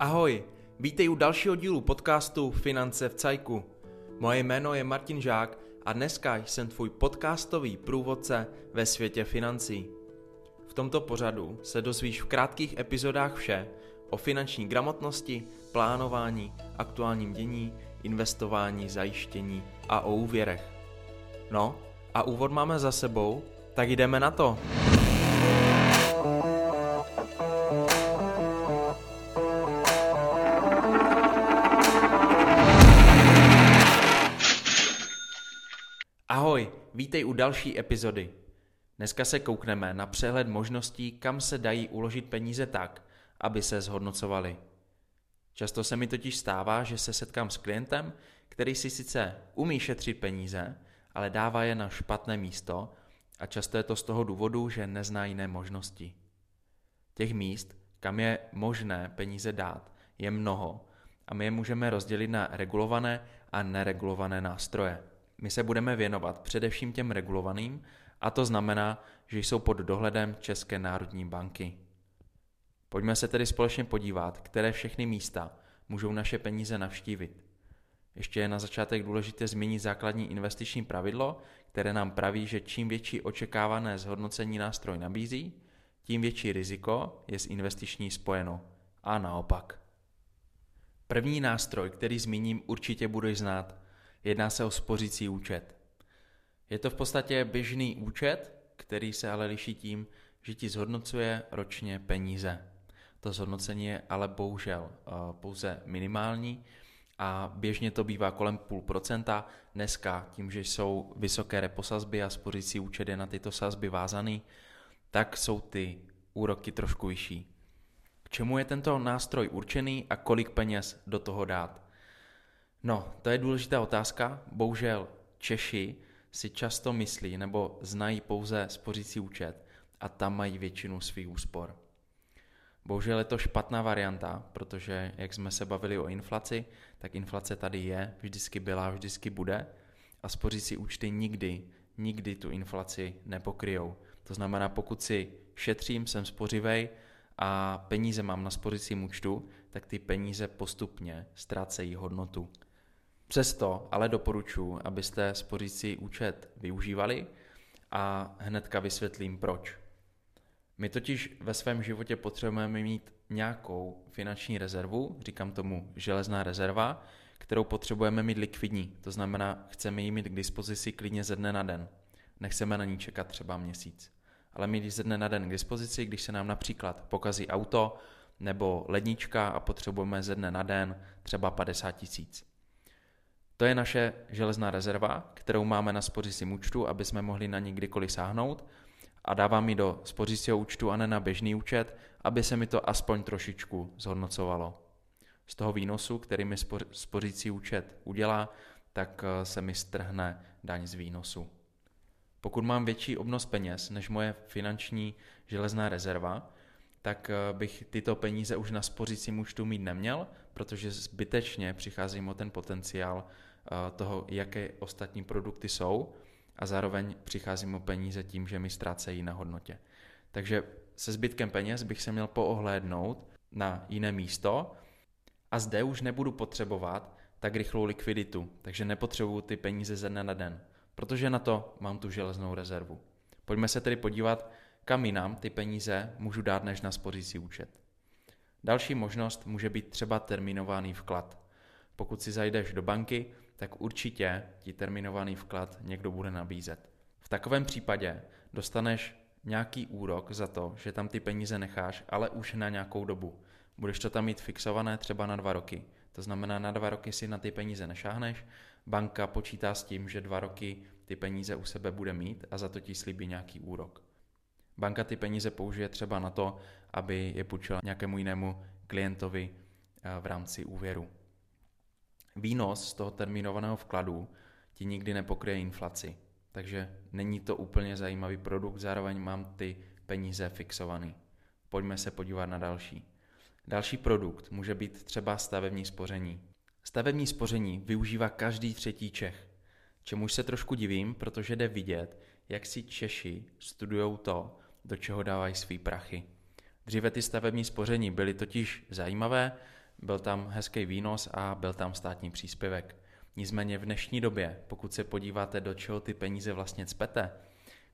Ahoj, vítej u dalšího dílu podcastu Finance v Cajku. Moje jméno je Martin Žák a dneska jsem tvůj podcastový průvodce ve světě financí. V tomto pořadu se dozvíš v krátkých epizodách vše o finanční gramotnosti, plánování, aktuálním dění, investování, zajištění a o úvěrech. No, a úvod máme za sebou, tak jdeme na to. Vítej u další epizody. Dneska se koukneme na přehled možností, kam se dají uložit peníze tak, aby se zhodnocovaly. Často se mi totiž stává, že se setkám s klientem, který si sice umí šetřit peníze, ale dává je na špatné místo a často je to z toho důvodu, že nezná jiné možnosti. Těch míst, kam je možné peníze dát, je mnoho a my je můžeme rozdělit na regulované a neregulované nástroje. My se budeme věnovat především těm regulovaným a to znamená, že jsou pod dohledem České národní banky. Pojďme se tedy společně podívat, které všechny místa můžou naše peníze navštívit. Ještě je na začátek důležité změnit základní investiční pravidlo, které nám praví, že čím větší očekávané zhodnocení nástroj nabízí, tím větší riziko je s investiční spojeno. A naopak. První nástroj, který zmíním, určitě budeš znát. Jedná se o spořící účet. Je to v podstatě běžný účet, který se ale liší tím, že ti zhodnocuje ročně peníze. To zhodnocení je ale bohužel eh, pouze minimální a běžně to bývá kolem půl procenta. Dneska tím, že jsou vysoké reposazby a spořící účet je na tyto sazby vázaný, tak jsou ty úroky trošku vyšší. K čemu je tento nástroj určený a kolik peněz do toho dát? No, to je důležitá otázka. Bohužel Češi si často myslí nebo znají pouze spořící účet a tam mají většinu svých úspor. Bohužel je to špatná varianta, protože jak jsme se bavili o inflaci, tak inflace tady je, vždycky byla, vždycky bude a spořící účty nikdy, nikdy tu inflaci nepokryjou. To znamená, pokud si šetřím, jsem spořivej a peníze mám na spořícím účtu, tak ty peníze postupně ztrácejí hodnotu. Přesto ale doporučuji, abyste spořící účet využívali a hnedka vysvětlím proč. My totiž ve svém životě potřebujeme mít nějakou finanční rezervu, říkám tomu železná rezerva, kterou potřebujeme mít likvidní. To znamená, chceme ji mít k dispozici klidně ze dne na den. Nechceme na ní čekat třeba měsíc. Ale mít ji ze dne na den k dispozici, když se nám například pokazí auto nebo lednička a potřebujeme ze dne na den třeba 50 tisíc. To je naše železná rezerva, kterou máme na spořícím účtu, aby jsme mohli na ní kdykoliv sáhnout a dávám ji do spořícího účtu a ne na běžný účet, aby se mi to aspoň trošičku zhodnocovalo. Z toho výnosu, který mi spořící účet udělá, tak eh, se mi strhne daň z výnosu. Pokud mám větší obnos peněz než moje finanční železná rezerva, tak eh, bych tyto peníze už na spořícím účtu mít neměl, protože zbytečně přicházím o ten potenciál eh, toho, jaké ostatní produkty jsou a zároveň přicházím o peníze tím, že mi ztrácejí na hodnotě. Takže se zbytkem peněz bych se měl poohlédnout na jiné místo a zde už nebudu potřebovat tak rychlou likviditu, takže nepotřebuju ty peníze ze dne na den, protože na to mám tu železnou rezervu. Pojďme se tedy podívat, kam jinam ty peníze můžu dát než na spořící účet. Další možnost může být třeba terminovaný vklad. Pokud si zajdeš do banky, tak určitě ti terminovaný vklad někdo bude nabízet. V takovém případě dostaneš nějaký úrok za to, že tam ty peníze necháš, ale už na nějakou dobu. Budeš to tam mít fixované třeba na dva roky. To znamená, na dva roky si na ty peníze nešáhneš, banka počítá s tím, že dva roky ty peníze u sebe bude mít a za to ti slíbí nějaký úrok. Banka ty peníze použije třeba na to, aby je půjčila nějakému jinému klientovi eh, v rámci úvěru. Výnos z toho termínovaného vkladu ti nikdy nepokryje inflaci, takže není to úplně zajímavý produkt, zároveň mám ty peníze fixovaný. Pojďme se podívat na další. Další produkt může být třeba stavební spoření. Stavební spoření využívá každý třetí Čech, čemuž se trošku divím, protože jde vidět, jak si Češi studují to, do čeho dávají svý prachy. Dříve ty stavební spoření byly totiž zajímavé, byl tam hezký výnos a byl tam státní příspěvek. Nicméně v dnešní době, pokud se podíváte, do čeho ty peníze vlastně cpete,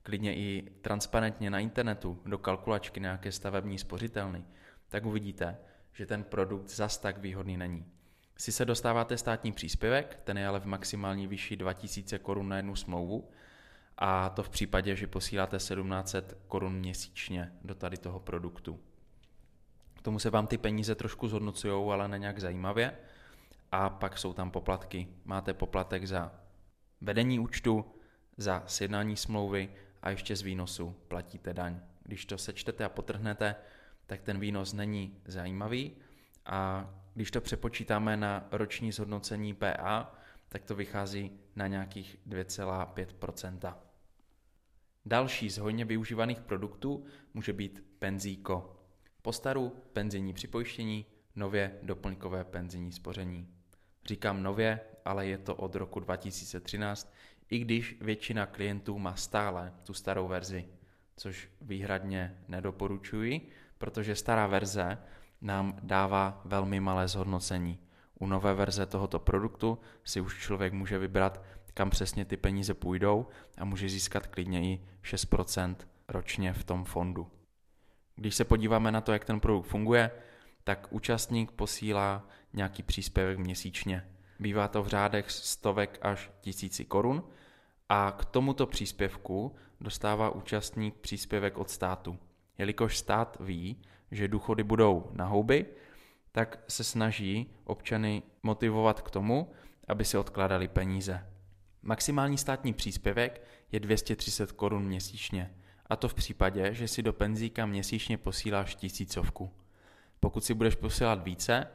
klidně i transparentně na internetu, do kalkulačky nějaké stavební spořitelny, tak uvidíte, že ten produkt zas tak výhodný není. Si se dostáváte státní příspěvek, ten je ale v maximální výši 2000 korun na jednu smlouvu, a to v případě, že posíláte 1700 korun měsíčně do tady toho produktu. K tomu se vám ty peníze trošku zhodnocují, ale ne nějak zajímavě. A pak jsou tam poplatky. Máte poplatek za vedení účtu, za sjednání smlouvy a ještě z výnosu platíte daň. Když to sečtete a potrhnete, tak ten výnos není zajímavý a když to přepočítáme na roční zhodnocení PA, tak to vychází na nějakých 2,5% Další z hojně využívaných produktů může být penzíko. Po staru penzijní připojištění, nově doplňkové penzijní spoření. Říkám nově, ale je to od roku 2013, i když většina klientů má stále tu starou verzi, což výhradně nedoporučuji, protože stará verze nám dává velmi malé zhodnocení. U nové verze tohoto produktu si už člověk může vybrat, kam přesně ty peníze půjdou a může získat klidně i 6% ročně v tom fondu. Když se podíváme na to, jak ten produkt funguje, tak účastník posílá nějaký příspěvek měsíčně. Bývá to v řádech stovek až tisíci korun a k tomuto příspěvku dostává účastník příspěvek od státu. Jelikož stát ví, že důchody budou na houby, tak se snaží občany motivovat k tomu, aby si odkládali peníze. Maximální státní příspěvek je 230 korun měsíčně, a to v případě, že si do penzíka měsíčně posíláš tisícovku. Pokud si budeš posílat více,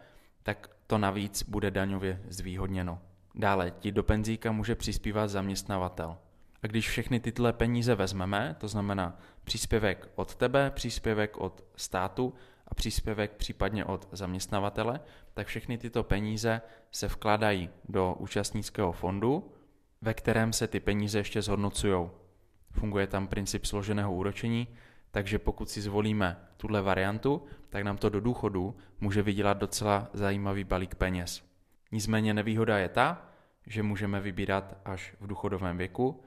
tak to navíc bude daňově zvýhodněno. Dále ti do penzíka může přispívat zaměstnavatel. A když všechny tyhle peníze vezmeme, to znamená příspěvek od tebe, příspěvek od státu a příspěvek případně od zaměstnavatele, tak všechny tyto peníze se vkládají do účastnického fondu, ve kterém se ty peníze ještě zhodnocují. Funguje tam princip složeného úročení, takže pokud si zvolíme tuhle variantu, tak nám to do důchodu může vydělat docela zajímavý balík peněz. Nicméně nevýhoda je ta, že můžeme vybírat až v důchodovém věku,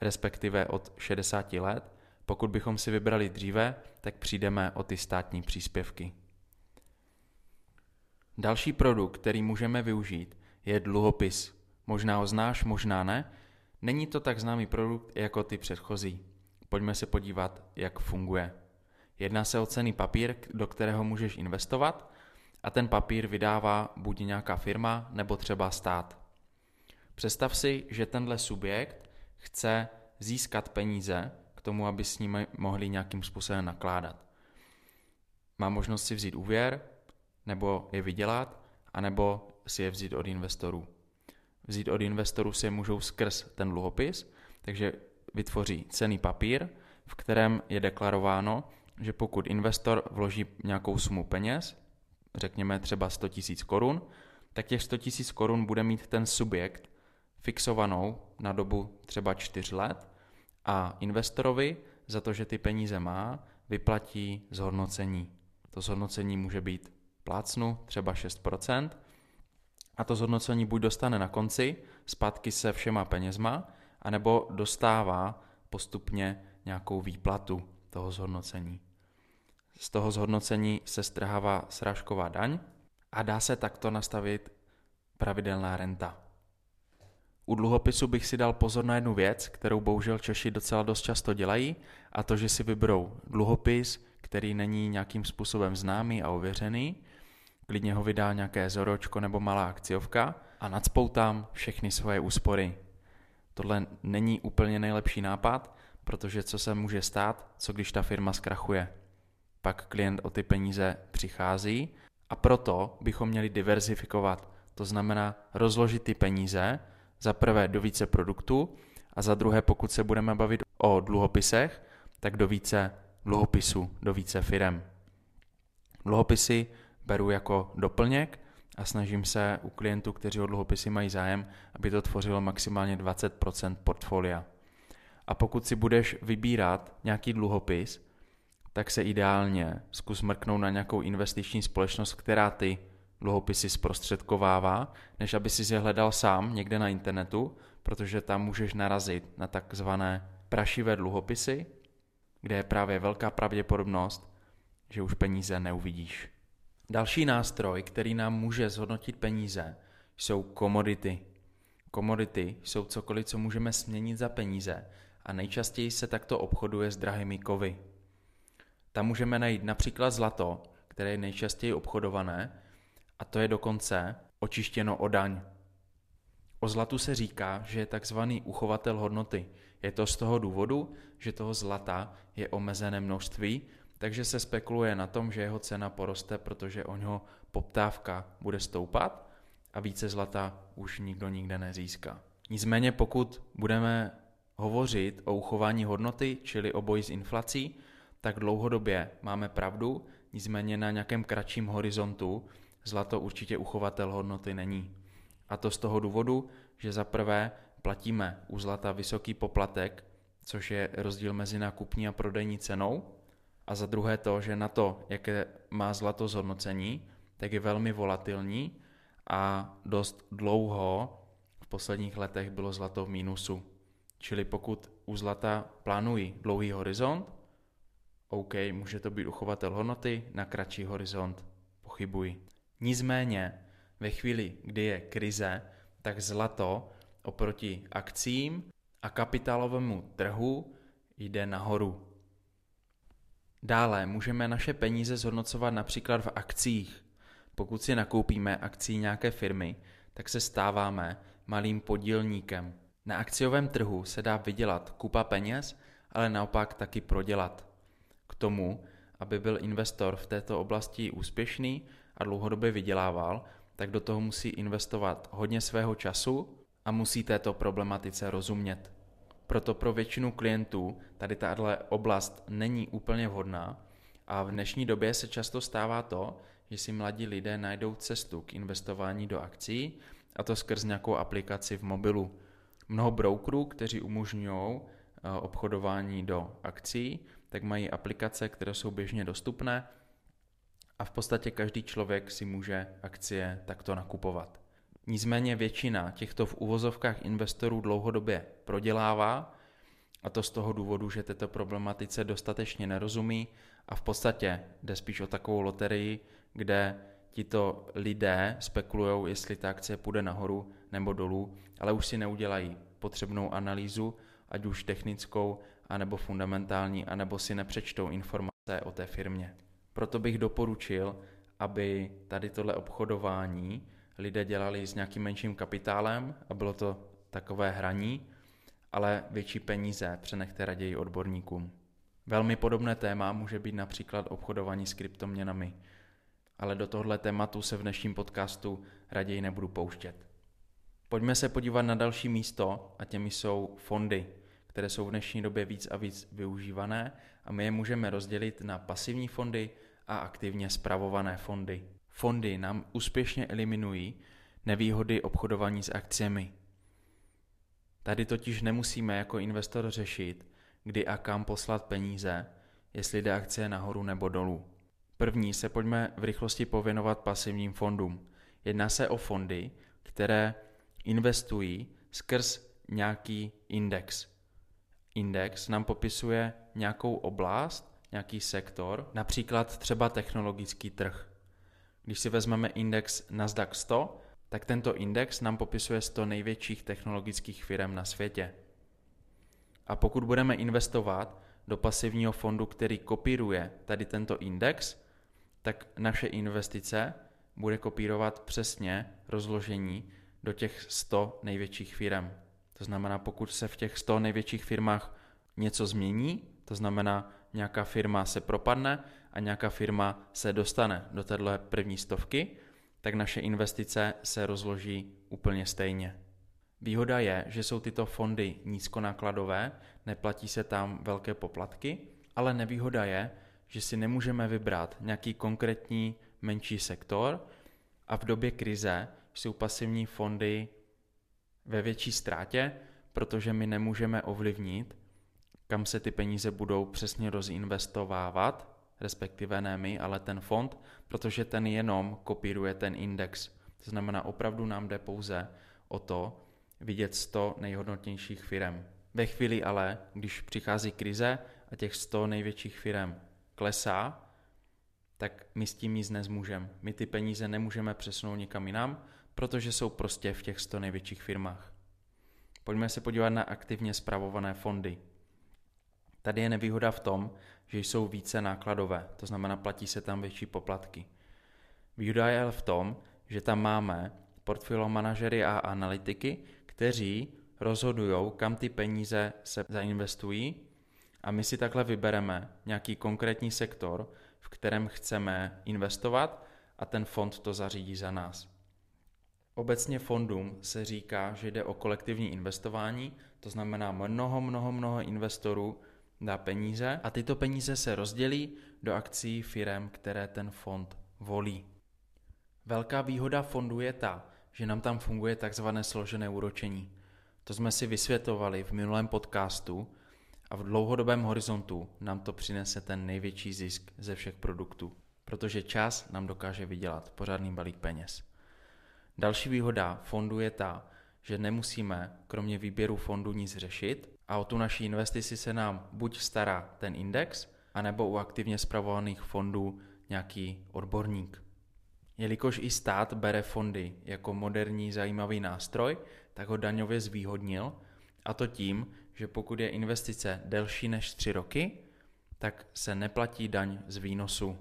respektive od 60 let. Pokud bychom si vybrali dříve, tak přijdeme o ty státní příspěvky. Další produkt, který můžeme využít, je dluhopis. Možná ho znáš, možná ne. Není to tak známý produkt jako ty předchozí. Pojďme se podívat, jak funguje. Jedná se o cený papír, do kterého můžeš investovat a ten papír vydává buď nějaká firma nebo třeba stát. Představ si, že tenhle subjekt chce získat peníze tomu, aby s nimi mohli nějakým způsobem nakládat. Má možnost si vzít úvěr, nebo je vydělat, anebo si je vzít od investorů. Vzít od investorů si je můžou skrz ten dluhopis, takže vytvoří cený papír, v kterém je deklarováno, že pokud investor vloží nějakou sumu peněz, řekněme třeba 100 000 korun, tak těch 100 000 korun bude mít ten subjekt fixovanou na dobu třeba 4 let a investorovi za to, že ty peníze má, vyplatí zhodnocení. To zhodnocení může být plácnu, třeba 6%, a to zhodnocení buď dostane na konci, zpátky se všema penězma, anebo dostává postupně nějakou výplatu toho zhodnocení. Z toho zhodnocení se strhává srážková daň a dá se takto nastavit pravidelná renta. U dluhopisu bych si dal pozor na jednu věc, kterou bohužel Češi docela dost často dělají, a to, že si vyberou dluhopis, který není nějakým způsobem známý a ověřený, klidně ho vydá nějaké zoročko nebo malá akciovka a nadspou tam všechny svoje úspory. Tohle není úplně nejlepší nápad, protože co se může stát, co když ta firma zkrachuje. Pak klient o ty peníze přichází a proto bychom měli diverzifikovat. To znamená rozložit ty peníze za prvé do více produktů a za druhé, pokud se budeme bavit o dluhopisech, tak do více dluhopisů, do více firem. Dluhopisy beru jako doplněk a snažím se u klientů, kteří o dluhopisy mají zájem, aby to tvořilo maximálně 20% portfolia. A pokud si budeš vybírat nějaký dluhopis, tak se ideálně zkus mrknout na nějakou investiční společnost, která ty dluhopisy zprostředkovává, než aby si je hledal sám někde na internetu, protože tam můžeš narazit na takzvané prašivé dluhopisy, kde je právě velká pravděpodobnost, že už peníze neuvidíš. Další nástroj, který nám může zhodnotit peníze, jsou komodity. Komodity jsou cokoliv, co můžeme směnit za peníze a nejčastěji se takto obchoduje s drahými kovy. Tam můžeme najít například zlato, které je nejčastěji obchodované, a to je dokonce očištěno o daň. O zlatu se říká, že je takzvaný uchovatel hodnoty. Je to z toho důvodu, že toho zlata je omezené množství, takže se spekuluje na tom, že jeho cena poroste, protože o něho poptávka bude stoupat a více zlata už nikdo nikde nezíská. Nicméně pokud budeme hovořit o uchování hodnoty, čili o boji s inflací, tak dlouhodobě máme pravdu, nicméně na nějakém kratším horizontu zlato určitě uchovatel hodnoty není. A to z toho důvodu, že za prvé platíme u zlata vysoký poplatek, což je rozdíl mezi nákupní a prodejní cenou, a za druhé to, že na to, jaké má zlato zhodnocení, tak je velmi volatilní a dost dlouho v posledních letech bylo zlato v mínusu. Čili pokud u zlata plánují dlouhý horizont, OK, může to být uchovatel hodnoty, na kratší horizont pochybuji. Nicméně, ve chvíli, kdy je krize, tak zlato oproti akcím a kapitálovému trhu jde nahoru. Dále můžeme naše peníze zhodnocovat například v akcích. Pokud si nakoupíme akcí nějaké firmy, tak se stáváme malým podílníkem. Na akciovém trhu se dá vydělat kupa peněz, ale naopak taky prodělat. K tomu, aby byl investor v této oblasti úspěšný a dlouhodobě vydělával, tak do toho musí investovat hodně svého času a musí této problematice rozumět. Proto pro většinu klientů tady tahle oblast není úplně vhodná a v dnešní době se často stává to, že si mladí lidé najdou cestu k investování do akcí a to skrz nějakou aplikaci v mobilu. Mnoho brokerů, kteří umožňují eh, obchodování do akcí, tak mají aplikace, které jsou běžně dostupné a v podstatě každý člověk si může akcie takto nakupovat. Nicméně většina těchto v uvozovkách investorů dlouhodobě prodělává a to z toho důvodu, že této problematice dostatečně nerozumí a v podstatě jde spíš o takovou loterii, kde tito lidé spekulují, jestli ta akcie půjde nahoru nebo dolů, ale už si neudělají potřebnou analýzu, ať už technickou, anebo fundamentální, anebo si nepřečtou informace o té firmě. Proto bych doporučil, aby tady tohle obchodování lidé dělali s nějakým menším kapitálem a bylo to takové hraní, ale větší peníze přenechte raději odborníkům. Velmi podobné téma může být například obchodování s kryptoměnami, ale do tohle tématu se v dnešním podcastu raději nebudu pouštět. Pojďme se podívat na další místo a těmi jsou fondy, které jsou v dnešní době víc a víc využívané a my je můžeme rozdělit na pasivní fondy a aktivně spravované fondy. Fondy nám úspěšně eliminují nevýhody obchodování s akciemi. Tady totiž nemusíme jako investor řešit, kdy a kam poslat peníze, jestli jde akcie nahoru nebo dolů. První se pojďme v rychlosti pověnovat pasivním fondům. Jedná se o fondy, které investují skrz nějaký index. Index nám popisuje nějakou oblast, nějaký sektor, například třeba technologický trh. Když si vezmeme index Nasdaq 100, tak tento index nám popisuje 100 největších technologických firm na světě. A pokud budeme investovat do pasivního fondu, který kopíruje tady tento index, tak naše investice bude kopírovat přesně rozložení do těch 100 největších firm. To znamená, pokud se v těch 100 největších firmách něco změní, to znamená, nějaká firma se propadne a nějaká firma se dostane do téhle první stovky, tak naše investice se rozloží úplně stejně. Výhoda je, že jsou tyto fondy nízkonákladové, neplatí se tam velké poplatky, ale nevýhoda je, že si nemůžeme vybrat nějaký konkrétní menší sektor a v době krize jsou pasivní fondy ve větší ztrátě, protože my nemůžeme ovlivnit, kam se ty peníze budou přesně rozinvestovávat, respektive ne my, ale ten fond, protože ten jenom kopíruje ten index. To znamená, opravdu nám jde pouze o to vidět 100 nejhodnotnějších firm. Ve chvíli ale, když přichází krize a těch 100 největších firm klesá, tak my s tím nic nezmůžeme. My ty peníze nemůžeme přesunout někam jinam, protože jsou prostě v těch 100 největších firmách. Pojďme se podívat na aktivně spravované fondy. Tady je nevýhoda v tom, že jsou více nákladové, to znamená platí se tam větší poplatky. Výhoda je ale v tom, že tam máme portfolio manažery a analytiky, kteří rozhodují, kam ty peníze se zainvestují a my si takhle vybereme nějaký konkrétní sektor, v kterém chceme investovat a ten fond to zařídí za nás. Obecně fondům se říká, že jde o kolektivní investování, to znamená mnoho, mnoho, mnoho investorů dá peníze a tyto peníze se rozdělí do akcí firm, které ten fond volí. Velká výhoda fondu je ta, že nám tam funguje takzvané složené úročení. To jsme si vysvětovali v minulém podcastu a v dlouhodobém horizontu nám to přinese ten největší zisk ze všech produktů, protože čas nám dokáže vydělat pořádný balík peněz. Další výhoda fondu je ta, že nemusíme kromě výběru fondu nic řešit a o tu naší investici se nám buď stará ten index, anebo u aktivně spravovaných fondů nějaký odborník. Jelikož i stát bere fondy jako moderní zajímavý nástroj, tak ho daňově zvýhodnil a to tím, že pokud je investice delší než 3 roky, tak se neplatí daň z výnosu.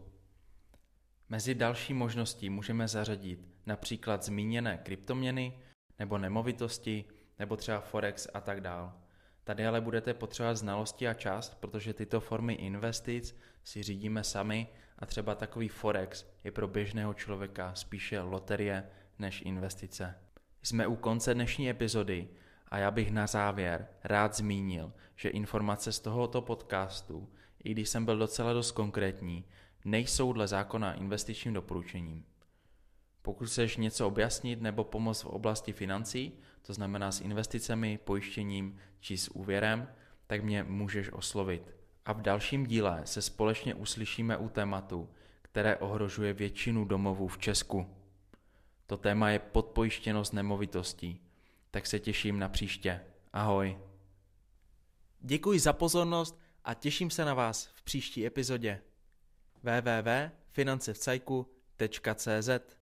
Mezi další možností můžeme zařadit například zmíněné kryptoměny nebo nemovitosti nebo třeba Forex a tak dál. Tady ale budete potřebovat znalosti a čas, protože tyto formy investic si řídíme sami a třeba takový Forex je pro běžného člověka spíše loterie než investice. Jsme u konce dnešní epizody a já bych na závěr rád zmínil, že informace z tohoto podcastu, i když jsem byl docela dost konkrétní, nejsou dle zákona investičním doporučením. Pokud chceš něco objasnit nebo pomoct v oblasti financí, to znamená s investicemi, pojištěním či s úvěrem, tak mě můžeš oslovit. A v dalším díle se společně uslyšíme u tématu, které ohrožuje většinu domovů v Česku. To téma je podpojištěnost nemovitostí. Tak se těším na příště. Ahoj. Děkuji za pozornost a těším se na vás v příští epizodě. www.financevcajku.cz